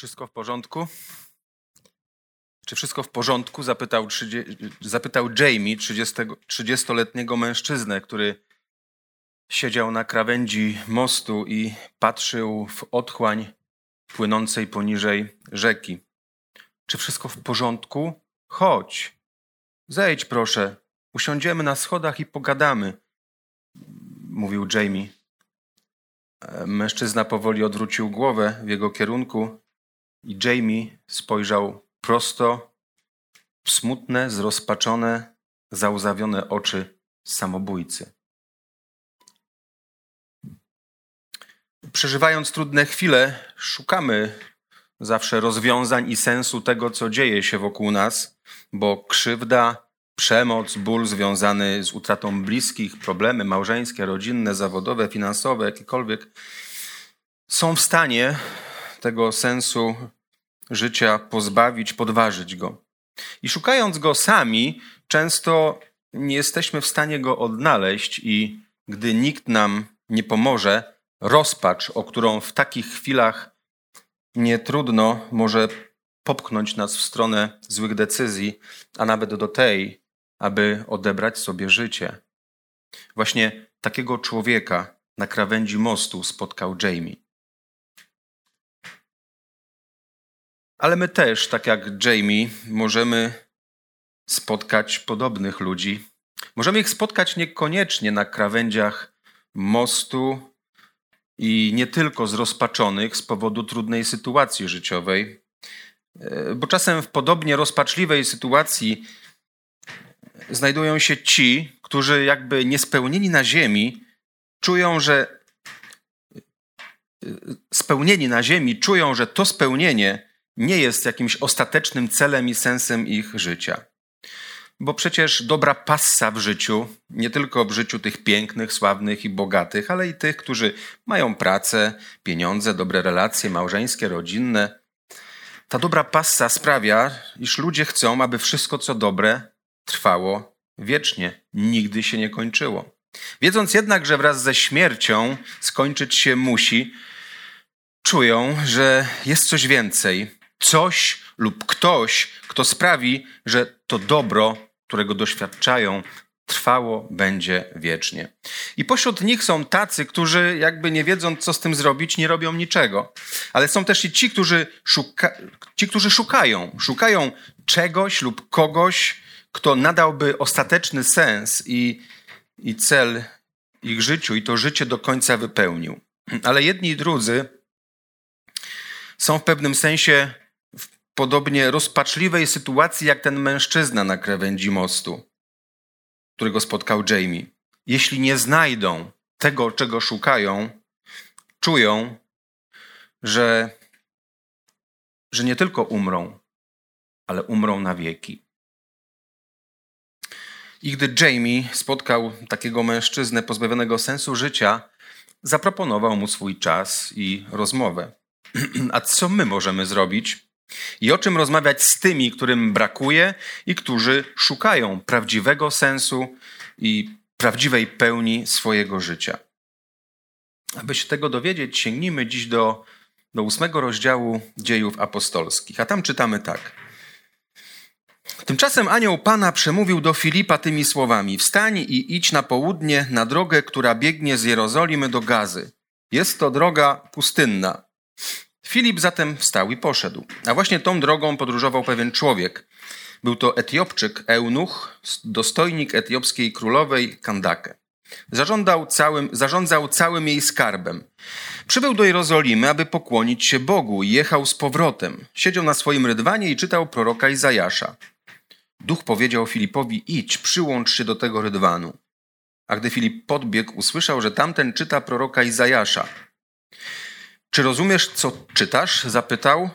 Wszystko w porządku? Czy wszystko w porządku? Zapytał, zapytał Jamie, 30-letniego mężczyznę, który siedział na krawędzi mostu i patrzył w otchłań płynącej poniżej rzeki. Czy wszystko w porządku? Chodź, zejdź proszę, usiądziemy na schodach i pogadamy, mówił Jamie. Mężczyzna powoli odwrócił głowę w jego kierunku i Jamie spojrzał prosto w smutne, zrozpaczone, załzawione oczy samobójcy. Przeżywając trudne chwile, szukamy zawsze rozwiązań i sensu tego, co dzieje się wokół nas, bo krzywda, przemoc, ból związany z utratą bliskich, problemy małżeńskie, rodzinne, zawodowe, finansowe, jakiekolwiek, są w stanie tego sensu życia pozbawić, podważyć go. I szukając go sami, często nie jesteśmy w stanie go odnaleźć, i gdy nikt nam nie pomoże, rozpacz, o którą w takich chwilach nie trudno, może popchnąć nas w stronę złych decyzji, a nawet do tej, aby odebrać sobie życie. Właśnie takiego człowieka na krawędzi mostu spotkał Jamie. Ale my też, tak jak Jamie, możemy spotkać podobnych ludzi. Możemy ich spotkać niekoniecznie na krawędziach mostu i nie tylko zrozpaczonych z powodu trudnej sytuacji życiowej, e, bo czasem w podobnie rozpaczliwej sytuacji znajdują się ci, którzy jakby niespełnieni na ziemi czują, że e, spełnieni na ziemi czują, że to spełnienie nie jest jakimś ostatecznym celem i sensem ich życia. Bo przecież dobra passa w życiu, nie tylko w życiu tych pięknych, sławnych i bogatych, ale i tych, którzy mają pracę, pieniądze, dobre relacje małżeńskie, rodzinne. Ta dobra passa sprawia, iż ludzie chcą, aby wszystko, co dobre, trwało wiecznie, nigdy się nie kończyło. Wiedząc jednak, że wraz ze śmiercią skończyć się musi, czują, że jest coś więcej, coś lub ktoś, kto sprawi, że to dobro, którego doświadczają, trwało będzie wiecznie. I pośród nich są tacy, którzy jakby nie wiedząc, co z tym zrobić, nie robią niczego. Ale są też i ci, którzy, szuka... ci, którzy szukają. Szukają czegoś lub kogoś, kto nadałby ostateczny sens i, i cel ich życiu i to życie do końca wypełnił. Ale jedni i drudzy są w pewnym sensie podobnie rozpaczliwej sytuacji jak ten mężczyzna na krawędzi mostu, którego spotkał Jamie. Jeśli nie znajdą tego, czego szukają, czują, że, że nie tylko umrą, ale umrą na wieki. I gdy Jamie spotkał takiego mężczyznę pozbawionego sensu życia, zaproponował mu swój czas i rozmowę. A co my możemy zrobić, i o czym rozmawiać z tymi, którym brakuje i którzy szukają prawdziwego sensu i prawdziwej pełni swojego życia. Aby się tego dowiedzieć, sięgnijmy dziś do, do ósmego rozdziału dziejów apostolskich, a tam czytamy tak. Tymczasem anioł Pana przemówił do Filipa tymi słowami: Wstań i idź na południe, na drogę, która biegnie z Jerozolimy do Gazy. Jest to droga pustynna. Filip zatem wstał i poszedł. A właśnie tą drogą podróżował pewien człowiek. Był to Etiopczyk, eunuch, dostojnik etiopskiej królowej Kandake. Zarządzał całym, zarządzał całym jej skarbem. Przybył do Jerozolimy, aby pokłonić się Bogu i jechał z powrotem. Siedział na swoim rydwanie i czytał proroka Izajasza. Duch powiedział Filipowi: Idź, przyłącz się do tego rydwanu. A gdy Filip podbiegł, usłyszał, że tamten czyta proroka Izajasza. Czy rozumiesz, co czytasz? zapytał.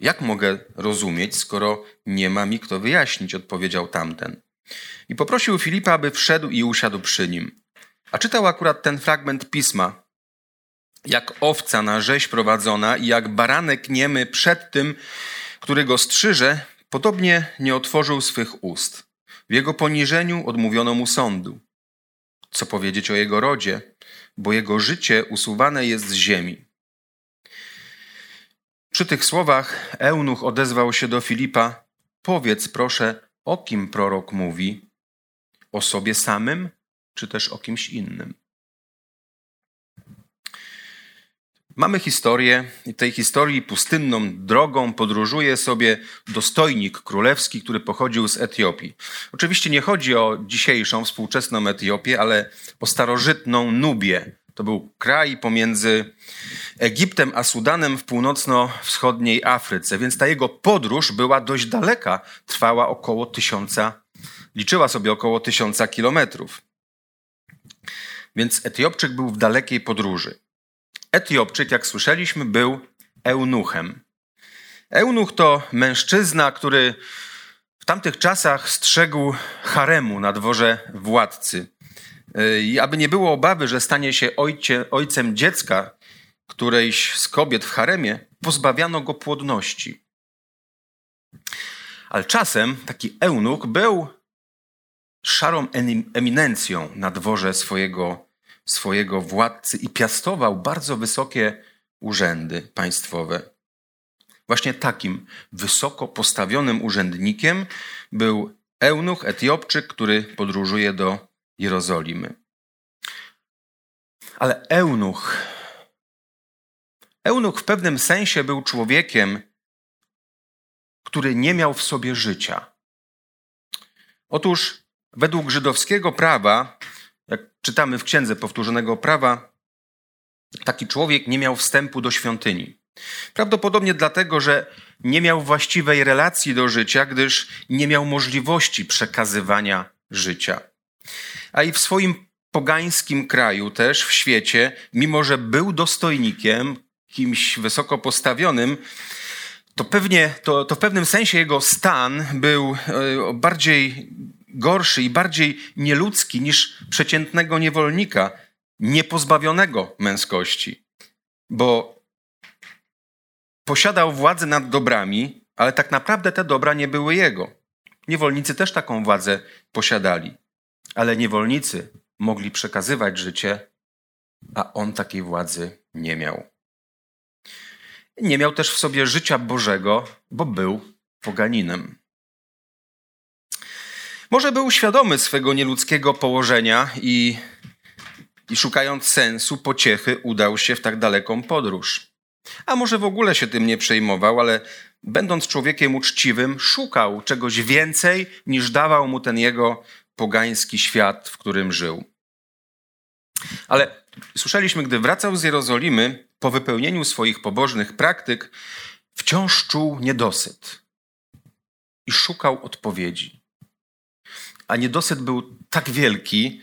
Jak mogę rozumieć, skoro nie ma mi kto wyjaśnić? odpowiedział tamten. I poprosił Filipa, aby wszedł i usiadł przy nim. A czytał akurat ten fragment pisma. Jak owca na rzeź prowadzona i jak baranek niemy przed tym, który go strzyże, podobnie nie otworzył swych ust. W jego poniżeniu odmówiono mu sądu. Co powiedzieć o jego rodzie, bo jego życie usuwane jest z ziemi. Przy tych słowach eunuch odezwał się do Filipa: Powiedz proszę, o kim prorok mówi? O sobie samym, czy też o kimś innym? Mamy historię i tej historii pustynną drogą podróżuje sobie dostojnik królewski, który pochodził z Etiopii. Oczywiście nie chodzi o dzisiejszą, współczesną Etiopię, ale o starożytną Nubię. To był kraj pomiędzy Egiptem a Sudanem w północno-wschodniej Afryce, więc ta jego podróż była dość daleka, trwała około tysiąca, liczyła sobie około tysiąca kilometrów. Więc Etiopczyk był w dalekiej podróży. Etiopczyk, jak słyszeliśmy, był eunuchem. Eunuch to mężczyzna, który w tamtych czasach strzegł haremu na dworze władcy. I aby nie było obawy, że stanie się ojcie, ojcem dziecka którejś z kobiet w haremie, pozbawiano go płodności. Ale czasem taki eunuch był szarą eminencją na dworze swojego swojego władcy i piastował bardzo wysokie urzędy państwowe. Właśnie takim wysoko postawionym urzędnikiem był eunuch Etiopczyk, który podróżuje do Jerozolimy. Ale eunuch, eunuch w pewnym sensie był człowiekiem, który nie miał w sobie życia. Otóż według żydowskiego prawa jak czytamy w Księdze Powtórzonego Prawa, taki człowiek nie miał wstępu do świątyni. Prawdopodobnie dlatego, że nie miał właściwej relacji do życia, gdyż nie miał możliwości przekazywania życia. A i w swoim pogańskim kraju, też w świecie, mimo że był dostojnikiem, kimś wysoko postawionym, to pewnie, to, to w pewnym sensie jego stan był e, bardziej gorszy i bardziej nieludzki niż przeciętnego niewolnika, niepozbawionego męskości, bo posiadał władzę nad dobrami, ale tak naprawdę te dobra nie były jego. Niewolnicy też taką władzę posiadali, ale niewolnicy mogli przekazywać życie, a on takiej władzy nie miał. Nie miał też w sobie życia Bożego, bo był poganinem. Może był świadomy swego nieludzkiego położenia i, i szukając sensu, pociechy, udał się w tak daleką podróż. A może w ogóle się tym nie przejmował, ale będąc człowiekiem uczciwym, szukał czegoś więcej niż dawał mu ten jego pogański świat, w którym żył. Ale słyszeliśmy, gdy wracał z Jerozolimy, po wypełnieniu swoich pobożnych praktyk, wciąż czuł niedosyt i szukał odpowiedzi a niedosyt był tak wielki,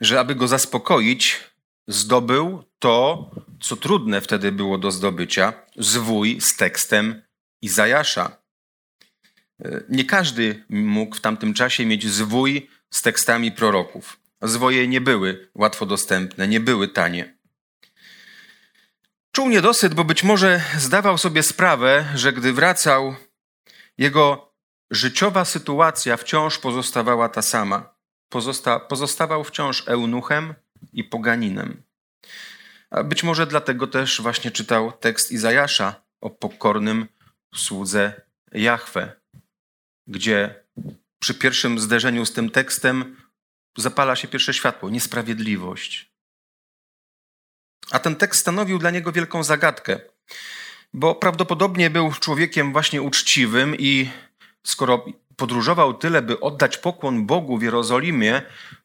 że aby go zaspokoić, zdobył to, co trudne wtedy było do zdobycia, zwój z tekstem Izajasza. Nie każdy mógł w tamtym czasie mieć zwój z tekstami proroków. Zwoje nie były łatwo dostępne, nie były tanie. Czuł niedosyt, bo być może zdawał sobie sprawę, że gdy wracał, jego Życiowa sytuacja wciąż pozostawała ta sama. Pozosta pozostawał wciąż eunuchem i poganinem. A być może dlatego też właśnie czytał tekst Izajasza o pokornym słudze Jahwe, gdzie przy pierwszym zderzeniu z tym tekstem zapala się pierwsze światło niesprawiedliwość. A ten tekst stanowił dla niego wielką zagadkę, bo prawdopodobnie był człowiekiem właśnie uczciwym i skoro podróżował tyle, by oddać pokłon Bogu w Jerozolimie,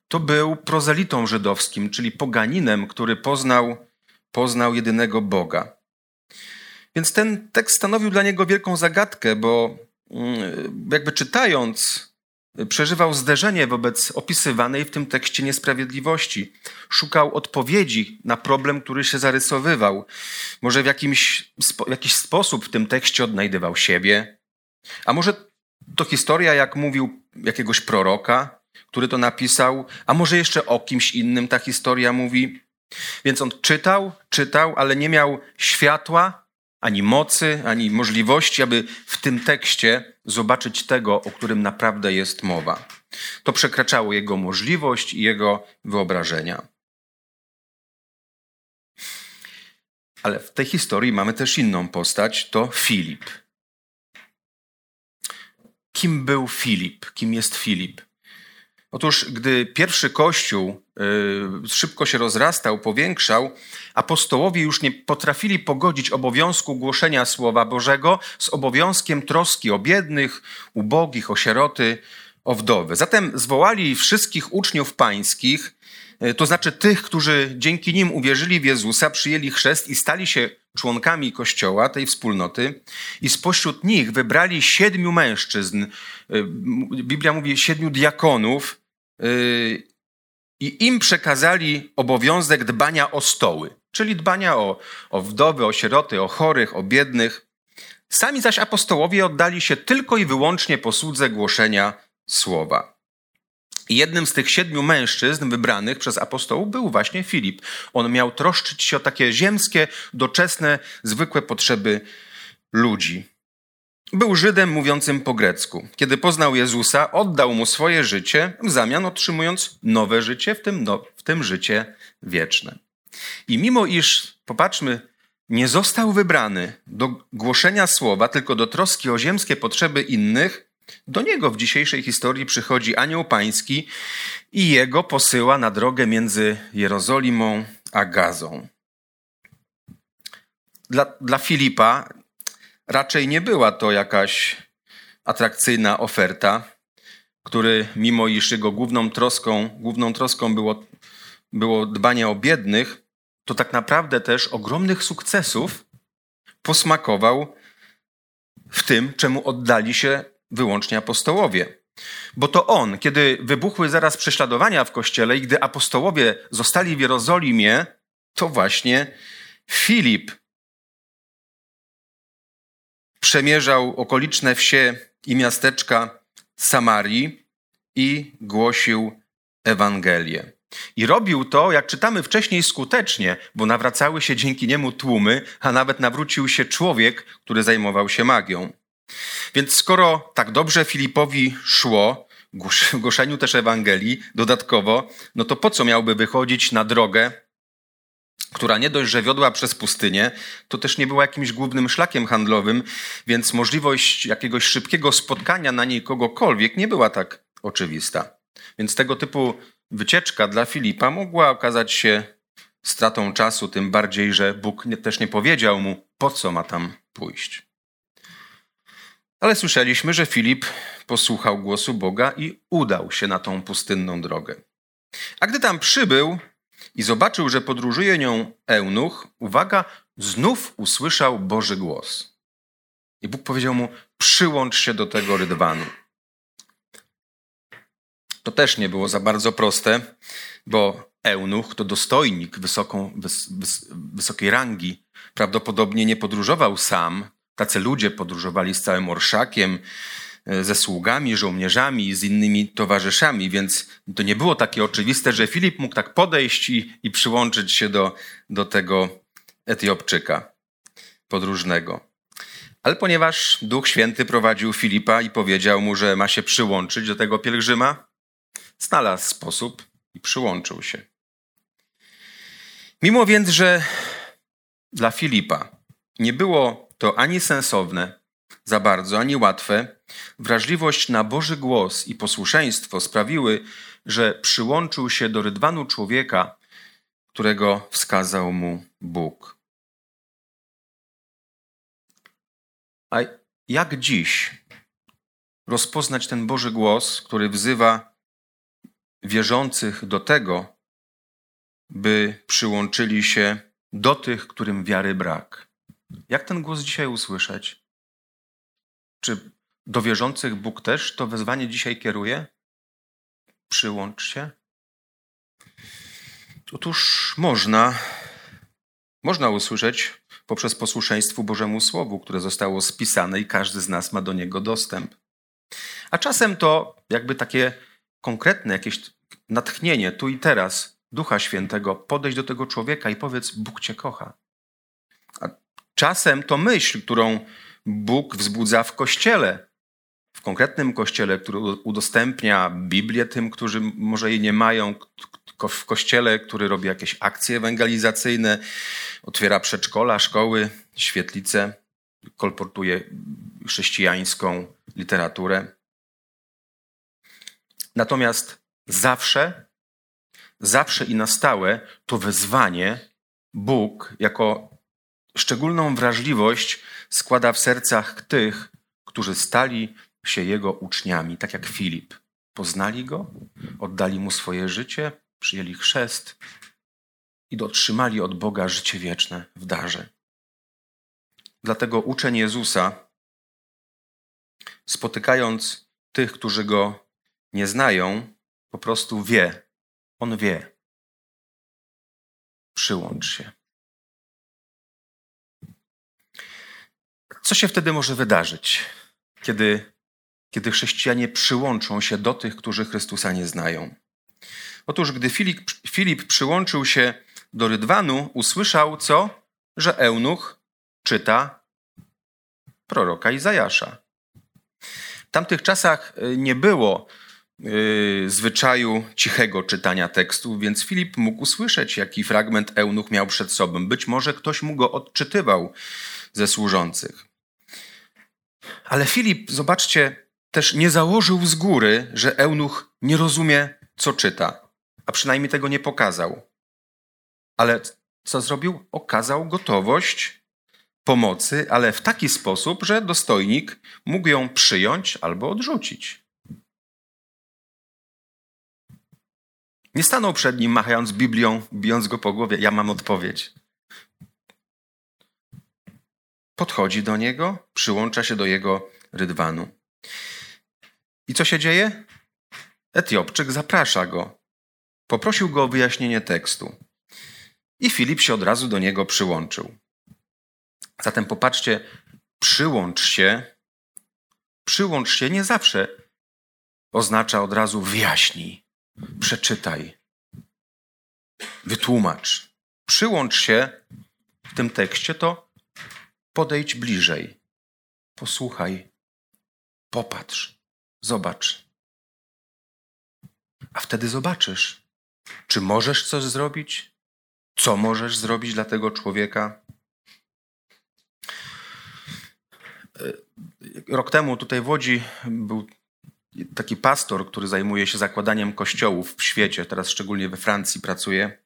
to był prozelitą żydowskim, czyli poganinem, który poznał, poznał jedynego Boga. Więc ten tekst stanowił dla niego wielką zagadkę, bo mm, jakby czytając przeżywał zderzenie wobec opisywanej w tym tekście niesprawiedliwości. Szukał odpowiedzi na problem, który się zarysowywał. Może w jakimś, w jakiś sposób w tym tekście odnajdywał siebie. A może to historia, jak mówił jakiegoś proroka, który to napisał, a może jeszcze o kimś innym ta historia mówi. Więc on czytał, czytał, ale nie miał światła, ani mocy, ani możliwości, aby w tym tekście zobaczyć tego, o którym naprawdę jest mowa. To przekraczało jego możliwość i jego wyobrażenia. Ale w tej historii mamy też inną postać, to Filip. Kim był Filip? Kim jest Filip? Otóż, gdy pierwszy kościół y, szybko się rozrastał, powiększał, apostołowie już nie potrafili pogodzić obowiązku głoszenia Słowa Bożego z obowiązkiem troski o biednych, ubogich, o sieroty, o wdowy. Zatem zwołali wszystkich uczniów pańskich, y, to znaczy tych, którzy dzięki nim uwierzyli w Jezusa, przyjęli chrzest i stali się członkami Kościoła, tej wspólnoty, i spośród nich wybrali siedmiu mężczyzn. Y, Biblia mówi siedmiu diakonów, i im przekazali obowiązek dbania o stoły, czyli dbania o, o wdowy, o sieroty, o chorych, o biednych. Sami zaś apostołowie oddali się tylko i wyłącznie posłudze głoszenia słowa. Jednym z tych siedmiu mężczyzn wybranych przez apostołów był właśnie Filip. On miał troszczyć się o takie ziemskie, doczesne, zwykłe potrzeby ludzi. Był Żydem mówiącym po grecku. Kiedy poznał Jezusa, oddał mu swoje życie, w zamian otrzymując nowe życie, w tym, no, w tym życie wieczne. I mimo iż, popatrzmy, nie został wybrany do głoszenia słowa, tylko do troski o ziemskie potrzeby innych, do niego w dzisiejszej historii przychodzi anioł pański i jego posyła na drogę między Jerozolimą a Gazą. Dla, dla Filipa raczej nie była to jakaś atrakcyjna oferta, który mimo iż jego główną troską, główną troską było, było dbanie o biednych, to tak naprawdę też ogromnych sukcesów posmakował w tym, czemu oddali się wyłącznie apostołowie. Bo to on, kiedy wybuchły zaraz prześladowania w kościele i gdy apostołowie zostali w Jerozolimie, to właśnie Filip przemierzał okoliczne wsie i miasteczka Samarii i głosił Ewangelię. I robił to, jak czytamy wcześniej, skutecznie, bo nawracały się dzięki niemu tłumy, a nawet nawrócił się człowiek, który zajmował się magią. Więc skoro tak dobrze Filipowi szło, w głoszeniu też Ewangelii dodatkowo, no to po co miałby wychodzić na drogę która nie dość, że wiodła przez pustynię, to też nie była jakimś głównym szlakiem handlowym, więc możliwość jakiegoś szybkiego spotkania na niej kogokolwiek nie była tak oczywista. Więc tego typu wycieczka dla Filipa mogła okazać się stratą czasu, tym bardziej, że Bóg też nie powiedział mu, po co ma tam pójść. Ale słyszeliśmy, że Filip posłuchał głosu Boga i udał się na tą pustynną drogę. A gdy tam przybył, i zobaczył, że podróżuje nią eunuch, uwaga, znów usłyszał Boży głos. I Bóg powiedział mu: Przyłącz się do tego rydwanu. To też nie było za bardzo proste, bo eunuch to dostojnik wysoką, wys, wys, wysokiej rangi. Prawdopodobnie nie podróżował sam. Tacy ludzie podróżowali z całym orszakiem, ze sługami, żołnierzami z innymi towarzyszami, więc to nie było takie oczywiste, że Filip mógł tak podejść i, i przyłączyć się do, do tego Etiopczyka podróżnego. Ale ponieważ Duch Święty prowadził Filipa i powiedział mu, że ma się przyłączyć do tego pielgrzyma, znalazł sposób i przyłączył się. Mimo więc, że dla Filipa nie było to ani sensowne, za bardzo, ani łatwe, wrażliwość na Boży głos i posłuszeństwo sprawiły, że przyłączył się do rydwanu człowieka, którego wskazał mu Bóg. A jak dziś rozpoznać ten Boży głos, który wzywa wierzących do tego, by przyłączyli się do tych, którym wiary brak? Jak ten głos dzisiaj usłyszeć? Czy do wierzących Bóg też to wezwanie dzisiaj kieruje? Przyłącz się. Otóż można, można usłyszeć poprzez posłuszeństwo Bożemu Słowu, które zostało spisane i każdy z nas ma do niego dostęp. A czasem to jakby takie konkretne jakieś natchnienie tu i teraz Ducha Świętego, podejść do tego człowieka i powiedz: Bóg cię kocha. A czasem to myśl, którą Bóg wzbudza w kościele, w konkretnym kościele, który udostępnia Biblię tym, którzy może jej nie mają, w kościele, który robi jakieś akcje ewangelizacyjne, otwiera przedszkola, szkoły, świetlice, kolportuje chrześcijańską literaturę. Natomiast zawsze, zawsze i na stałe to wezwanie Bóg jako szczególną wrażliwość składa w sercach tych, którzy stali się Jego uczniami, tak jak Filip. Poznali Go, oddali Mu swoje życie, przyjęli chrzest i dotrzymali od Boga życie wieczne w darze. Dlatego uczeń Jezusa, spotykając tych, którzy Go nie znają, po prostu wie. On wie. Przyłącz się. Co się wtedy może wydarzyć, kiedy, kiedy chrześcijanie przyłączą się do tych, którzy Chrystusa nie znają? Otóż, gdy Filip, Filip przyłączył się do Rydwanu, usłyszał co? Że eunuch czyta proroka Izajasza. W tamtych czasach e, nie było yy, zwyczaju cichego czytania tekstu, więc Filip mógł usłyszeć, jaki fragment eunuch miał przed sobą. Być może ktoś mu go odczytywał ze służących. Ale Filip, zobaczcie, też nie założył z góry, że eunuch nie rozumie, co czyta, a przynajmniej tego nie pokazał. Ale co zrobił? Okazał gotowość pomocy, ale w taki sposób, że dostojnik mógł ją przyjąć albo odrzucić. Nie stanął przed nim, machając Biblią, bijąc go po głowie. Ja mam odpowiedź. Podchodzi do niego, przyłącza się do jego rydwanu. I co się dzieje? Etiopczyk zaprasza go. Poprosił go o wyjaśnienie tekstu. I Filip się od razu do niego przyłączył. Zatem popatrzcie, przyłącz się. Przyłącz się nie zawsze oznacza od razu wyjaśnij, przeczytaj, wytłumacz. Przyłącz się w tym tekście to podejdź bliżej, posłuchaj, popatrz, zobacz. A wtedy zobaczysz, czy możesz coś zrobić, co możesz zrobić dla tego człowieka. E, rok temu tutaj w Łodzi był taki pastor, który zajmuje się zakładaniem kościołów w świecie, teraz szczególnie we Francji pracuje.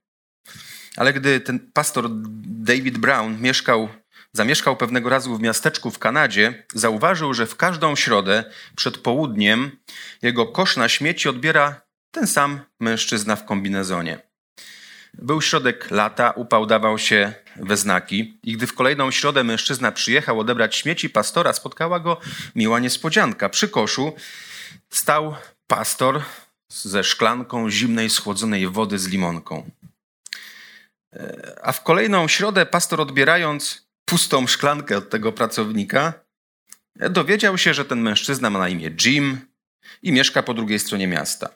Ale gdy ten pastor David Brown mieszkał, zamieszkał pewnego razu w miasteczku w Kanadzie, zauważył, że w każdą środę przed południem jego kosz na śmieci odbiera ten sam mężczyzna w kombinezonie. Był środek lata, upał dawał się we znaki i gdy w kolejną środę mężczyzna przyjechał odebrać śmieci pastora, spotkała go miła niespodzianka. Przy koszu stał pastor ze szklanką zimnej, schłodzonej wody z limonką. A w kolejną środę pastor odbierając pustą szklankę od tego pracownika, dowiedział się, że ten mężczyzna ma na imię Jim i mieszka po drugiej stronie miasta.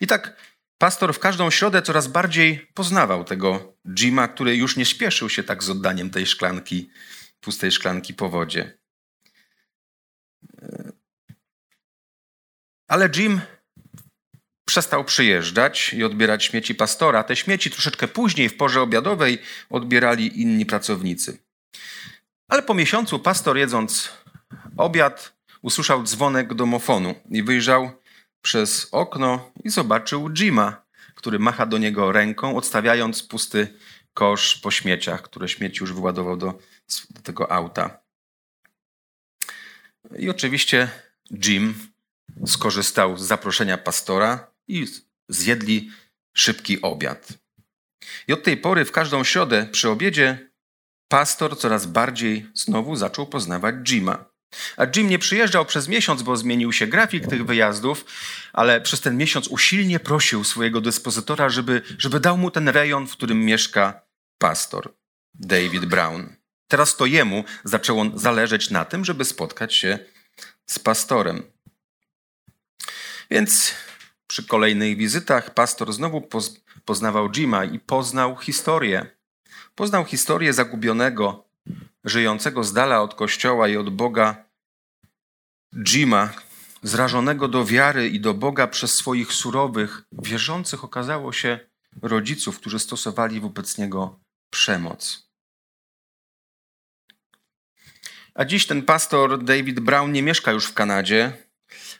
I tak pastor w każdą środę coraz bardziej poznawał tego Jima, który już nie śpieszył się tak z oddaniem tej szklanki, pustej szklanki po wodzie. Ale Jim przestał przyjeżdżać i odbierać śmieci pastora. Te śmieci troszeczkę później, w porze obiadowej, odbierali inni pracownicy. Ale po miesiącu pastor, jedząc obiad, usłyszał dzwonek domofonu i wyjrzał przez okno i zobaczył Jima, który macha do niego ręką, odstawiając pusty kosz po śmieciach, które śmieci już wyładował do, do tego auta. I oczywiście Jim skorzystał z zaproszenia pastora i zjedli szybki obiad. I od tej pory w każdą środę przy obiedzie pastor coraz bardziej znowu zaczął poznawać Jima. A Jim nie przyjeżdżał przez miesiąc, bo zmienił się grafik tych wyjazdów, ale przez ten miesiąc usilnie prosił swojego dyspozytora, żeby, żeby dał mu ten rejon, w którym mieszka pastor David Brown. Teraz to jemu zaczęło zależeć na tym, żeby spotkać się z pastorem. Więc przy kolejnych wizytach pastor znowu poznawał Jima i poznał historię. Poznał historię zagubionego, żyjącego z dala od kościoła i od Boga Jima, zrażonego do wiary i do Boga przez swoich surowych, wierzących okazało się rodziców, którzy stosowali wobec niego przemoc. A dziś ten pastor David Brown nie mieszka już w Kanadzie,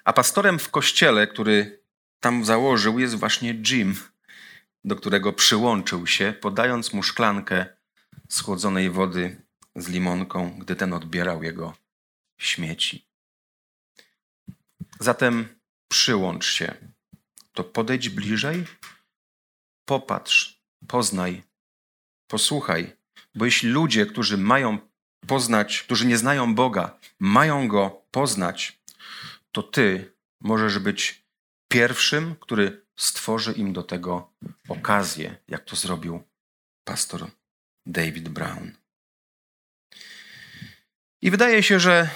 a pastorem w kościele, który tam założył, jest właśnie Jim, do którego przyłączył się, podając mu szklankę schłodzonej wody z limonką, gdy ten odbierał jego śmieci. Zatem przyłącz się. To podejdź bliżej, popatrz, poznaj, posłuchaj, bo jeśli ludzie, którzy mają poznać, którzy nie znają Boga, mają go poznać, to ty możesz być pierwszym, który stworzy im do tego okazję, jak to zrobił pastor David Brown. I wydaje się, że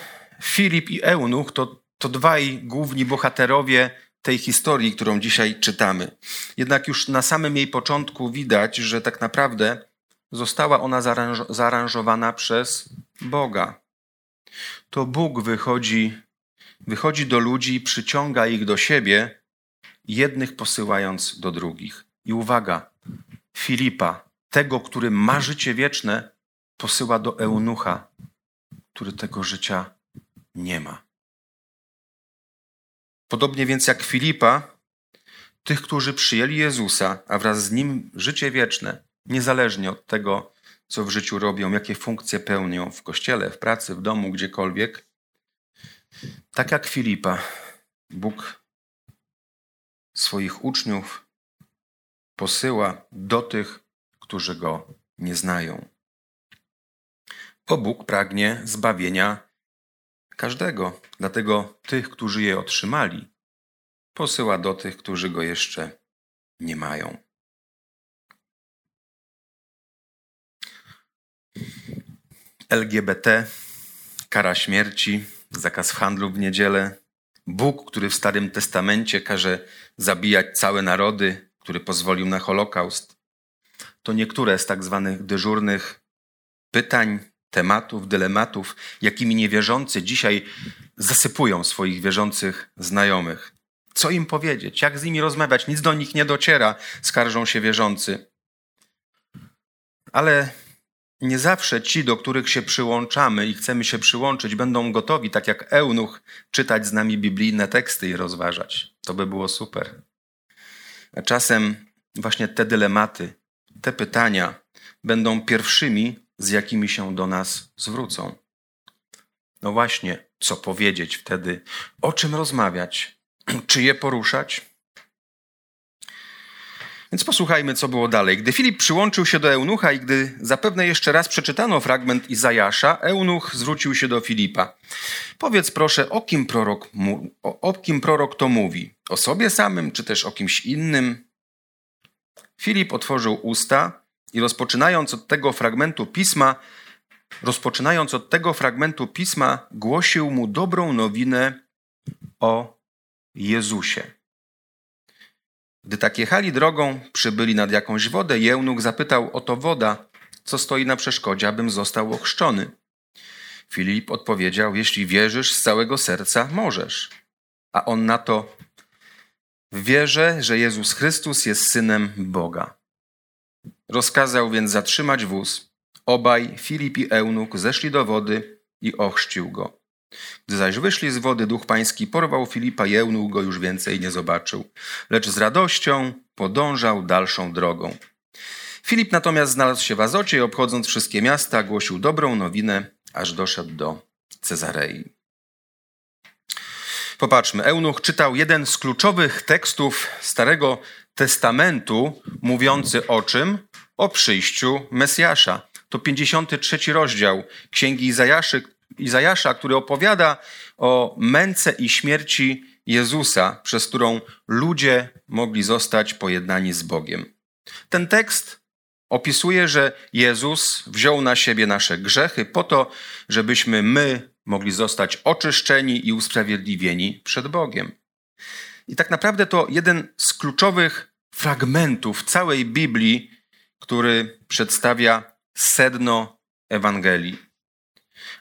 Filip i Eunuch to, to dwaj główni bohaterowie tej historii, którą dzisiaj czytamy. Jednak już na samym jej początku widać, że tak naprawdę została ona zaaranżowana przez Boga. To Bóg wychodzi, wychodzi do ludzi przyciąga ich do siebie, jednych posyłając do drugich. I uwaga, Filipa, tego, który ma życie wieczne, posyła do eunucha, który tego życia nie ma. Podobnie więc jak Filipa, tych, którzy przyjęli Jezusa, a wraz z nim życie wieczne, niezależnie od tego, co w życiu robią, jakie funkcje pełnią w kościele, w pracy, w domu, gdziekolwiek. Tak jak Filipa, Bóg swoich uczniów posyła do tych, którzy go nie znają. Bo Bóg pragnie zbawienia każdego, dlatego tych, którzy je otrzymali, posyła do tych, którzy go jeszcze nie mają. LGBT, kara śmierci, zakaz handlu w niedzielę, Bóg, który w Starym Testamencie każe zabijać całe narody, który pozwolił na Holokaust. To niektóre z tak zwanych dyżurnych pytań, tematów, dylematów, jakimi niewierzący dzisiaj zasypują swoich wierzących znajomych. Co im powiedzieć? Jak z nimi rozmawiać? Nic do nich nie dociera, skarżą się wierzący. Ale nie zawsze ci, do których się przyłączamy i chcemy się przyłączyć, będą gotowi, tak jak eunuch, czytać z nami biblijne teksty i rozważać. To by było super. A czasem właśnie te dylematy, te pytania będą pierwszymi, z jakimi się do nas zwrócą. No właśnie, co powiedzieć wtedy, o czym rozmawiać, czy je poruszać? Więc posłuchajmy, co było dalej. Gdy Filip przyłączył się do Eunucha i gdy zapewne jeszcze raz przeczytano fragment Izajasza, Eunuch zwrócił się do Filipa. Powiedz proszę, o kim, prorok mu, o, o kim prorok to mówi? O sobie samym, czy też o kimś innym? Filip otworzył usta i rozpoczynając od tego fragmentu pisma, rozpoczynając od tego fragmentu pisma, głosił mu dobrą nowinę o Jezusie. Gdy tak jechali drogą, przybyli nad jakąś wodę, Jełnuk zapytał, oto woda, co stoi na przeszkodzie, abym został ochrzczony. Filip odpowiedział, jeśli wierzysz z całego serca, możesz. A on na to, wierzę, że Jezus Chrystus jest Synem Boga. Rozkazał więc zatrzymać wóz. Obaj, Filip i Eunuk, zeszli do wody i ochrzcił go. Gdy zaś wyszli z wody, duch pański porwał Filipa i go już więcej nie zobaczył, lecz z radością podążał dalszą drogą. Filip natomiast znalazł się w Azocie i obchodząc wszystkie miasta, głosił dobrą nowinę, aż doszedł do Cezarei. Popatrzmy, Eunuch czytał jeden z kluczowych tekstów Starego Testamentu, mówiący o czym? O przyjściu Mesjasza. To 53 rozdział Księgi Izajaszy, Izajasza, który opowiada o męce i śmierci Jezusa, przez którą ludzie mogli zostać pojednani z Bogiem. Ten tekst opisuje, że Jezus wziął na siebie nasze grzechy po to, żebyśmy my mogli zostać oczyszczeni i usprawiedliwieni przed Bogiem. I tak naprawdę to jeden z kluczowych fragmentów całej Biblii, który przedstawia sedno Ewangelii.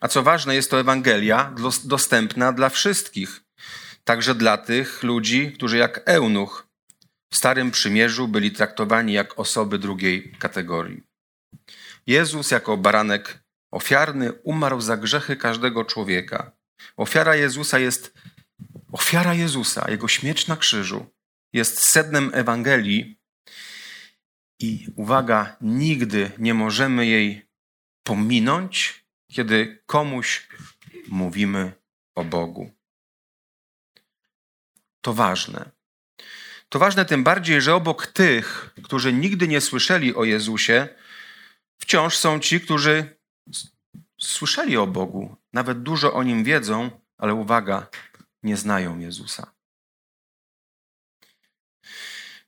A co ważne, jest to Ewangelia dostępna dla wszystkich, także dla tych ludzi, którzy jak eunuch w Starym Przymierzu byli traktowani jak osoby drugiej kategorii. Jezus jako baranek ofiarny umarł za grzechy każdego człowieka. Ofiara Jezusa jest ofiara Jezusa, jego śmierć na krzyżu jest sednem Ewangelii i uwaga, nigdy nie możemy jej pominąć, kiedy komuś mówimy o Bogu. To ważne. To ważne tym bardziej, że obok tych, którzy nigdy nie słyszeli o Jezusie, wciąż są ci, którzy słyszeli o Bogu, nawet dużo o nim wiedzą, ale uwaga, nie znają Jezusa.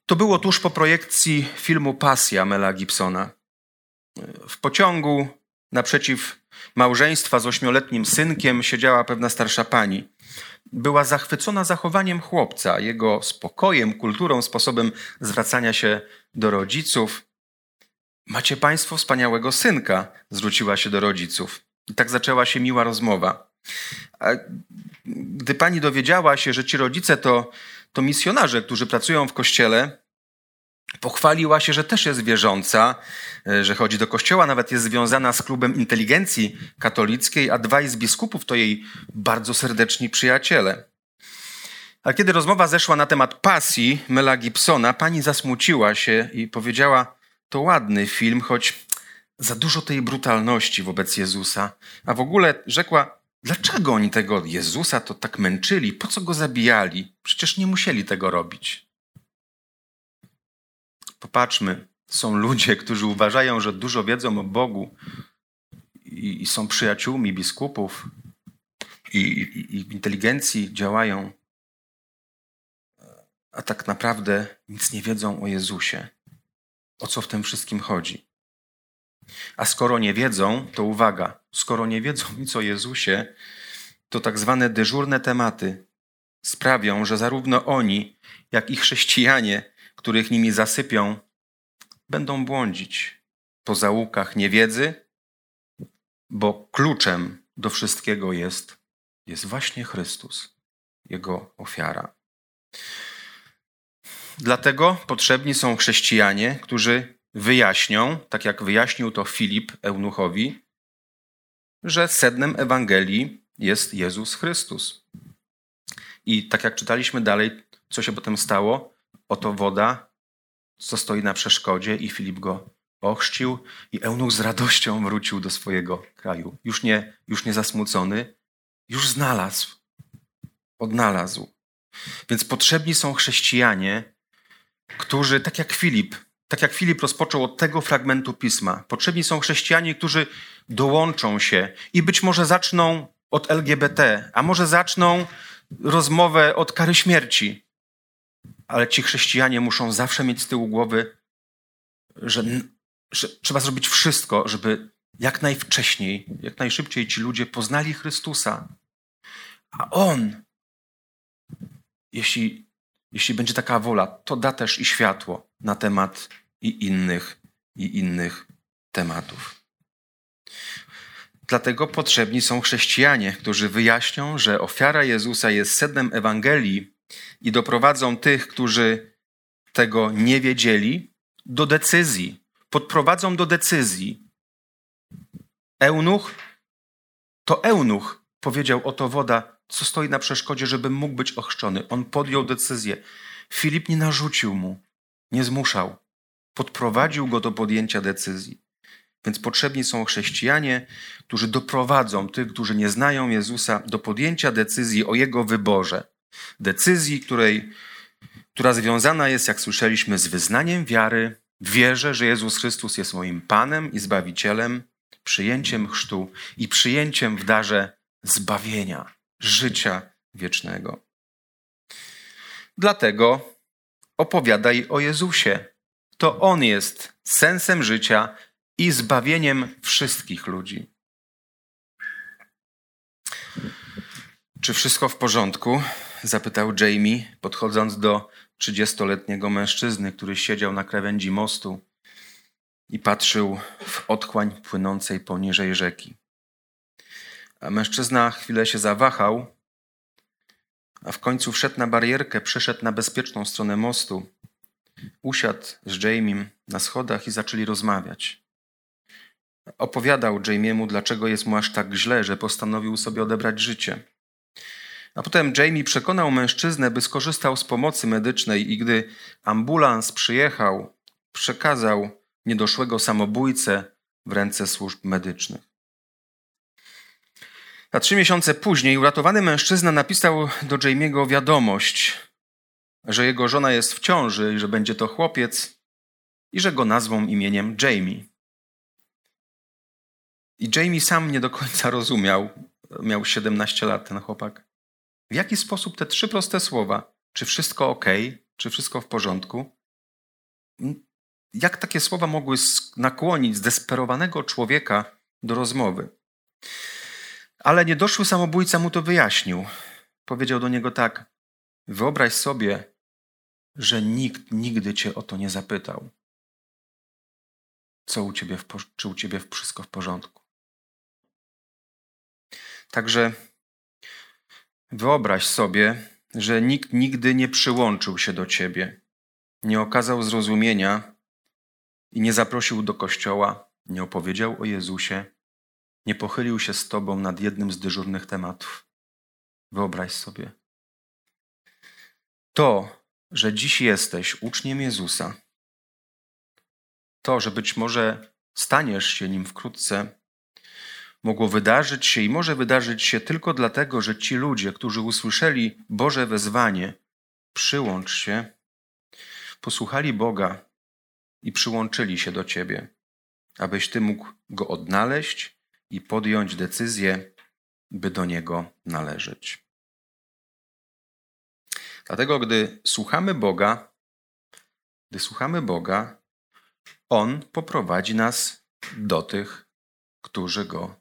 To było tuż po projekcji filmu Pasja Mela Gibsona. W pociągu naprzeciw małżeństwa z ośmioletnim synkiem siedziała pewna starsza pani. Była zachwycona zachowaniem chłopca, jego spokojem, kulturą, sposobem zwracania się do rodziców. Macie państwo wspaniałego synka, zwróciła się do rodziców. I tak zaczęła się miła rozmowa. A gdy pani dowiedziała się, że ci rodzice to, to misjonarze, którzy pracują w kościele, Pochwaliła się, że też jest wierząca, e, że chodzi do kościoła, nawet jest związana z klubem inteligencji katolickiej, a dwaj z biskupów to jej bardzo serdeczni przyjaciele. A kiedy rozmowa zeszła na temat pasji Mela Gibsona, pani zasmuciła się i powiedziała: To ładny film, choć za dużo tej brutalności wobec Jezusa. A w ogóle rzekła: Dlaczego oni tego Jezusa to tak męczyli? Po co go zabijali? Przecież nie musieli tego robić. Popatrzmy, są ludzie, którzy uważają, że dużo wiedzą o Bogu i, i są przyjaciółmi biskupów i, i, i w inteligencji działają, a tak naprawdę nic nie wiedzą o Jezusie. O co w tym wszystkim chodzi? A skoro nie wiedzą, to uwaga, skoro nie wiedzą nic o Jezusie, to tak zwane dyżurne tematy sprawią, że zarówno oni, jak i chrześcijanie których nimi zasypią, będą błądzić po zaułkach niewiedzy, bo kluczem do wszystkiego jest, jest właśnie Chrystus, Jego ofiara. Dlatego potrzebni są chrześcijanie, którzy wyjaśnią, tak jak wyjaśnił to Filip Eunuchowi, że sednem Ewangelii jest Jezus Chrystus. I tak jak czytaliśmy dalej, co się potem stało, Oto woda, co stoi na przeszkodzie, i Filip go ochrzcił, i eunuch z radością wrócił do swojego kraju. Już nie, już nie zasmucony, już znalazł, odnalazł. Więc potrzebni są chrześcijanie, którzy, tak jak Filip, tak jak Filip rozpoczął od tego fragmentu pisma, potrzebni są chrześcijanie, którzy dołączą się i być może zaczną od LGBT, a może zaczną rozmowę od kary śmierci, ale ci chrześcijanie muszą zawsze mieć z tyłu głowy, że, że trzeba zrobić wszystko, żeby jak najwcześniej, jak najszybciej ci ludzie poznali Chrystusa. A On, jeśli, jeśli będzie taka wola, to da też i światło na temat i innych, i innych tematów. Dlatego potrzebni są chrześcijanie, którzy wyjaśnią, że ofiara Jezusa jest sednem Ewangelii i doprowadzą tych, którzy tego nie wiedzieli, do decyzji. Podprowadzą do decyzji. Eunuch to eunuch powiedział: Oto woda, co stoi na przeszkodzie, żebym mógł być ochrzczony. On podjął decyzję. Filip nie narzucił mu, nie zmuszał. Podprowadził go do podjęcia decyzji. Więc potrzebni są chrześcijanie, którzy doprowadzą tych, którzy nie znają Jezusa, do podjęcia decyzji o Jego wyborze. Decyzji, której, która związana jest, jak słyszeliśmy, z wyznaniem wiary, wierzę, że Jezus Chrystus jest moim Panem i Zbawicielem, przyjęciem chrztu i przyjęciem w darze zbawienia, życia wiecznego. Dlatego opowiadaj o Jezusie. To On jest sensem życia i zbawieniem wszystkich ludzi. Czy wszystko w porządku? Zapytał Jamie, podchodząc do trzydziestoletniego mężczyzny, który siedział na krawędzi mostu i patrzył w otchłań płynącej poniżej rzeki. A mężczyzna chwilę się zawahał, a w końcu wszedł na barierkę, przeszedł na bezpieczną stronę mostu, usiadł z Jamiem na schodach i zaczęli rozmawiać. Opowiadał Jamiemu, dlaczego jest mu aż tak źle, że postanowił sobie odebrać życie. A potem Jamie przekonał mężczyznę, by skorzystał z pomocy medycznej i gdy ambulans przyjechał, przekazał niedoszłego samobójcę w ręce służb medycznych. A trzy miesiące później uratowany mężczyzna napisał do Jamie'ego wiadomość, że jego żona jest w ciąży i że będzie to chłopiec i że go nazwą imieniem Jamie. I Jamie sam nie do końca rozumiał, miał 17 lat ten chłopak. W jaki sposób te trzy proste słowa, czy wszystko ok, czy wszystko w porządku, jak takie słowa mogły nakłonić zdesperowanego człowieka do rozmowy? Ale niedoszły samobójca mu to wyjaśnił. Powiedział do niego tak: Wyobraź sobie, że nikt nigdy cię o to nie zapytał. Co u ciebie, w, czy u ciebie wszystko w porządku? Także Wyobraź sobie, że nikt nigdy nie przyłączył się do ciebie, nie okazał zrozumienia i nie zaprosił do kościoła, nie opowiedział o Jezusie, nie pochylił się z tobą nad jednym z dyżurnych tematów. Wyobraź sobie. To, że dziś jesteś uczniem Jezusa, to, że być może staniesz się nim wkrótce, mogło wydarzyć się i może wydarzyć się tylko dlatego, że ci ludzie, którzy usłyszeli Boże wezwanie, przyłącz się, posłuchali Boga i przyłączyli się do Ciebie, abyś Ty mógł Go odnaleźć i podjąć decyzję, by do Niego należeć. Dlatego, gdy słuchamy Boga, gdy słuchamy Boga, On poprowadzi nas do tych, którzy Go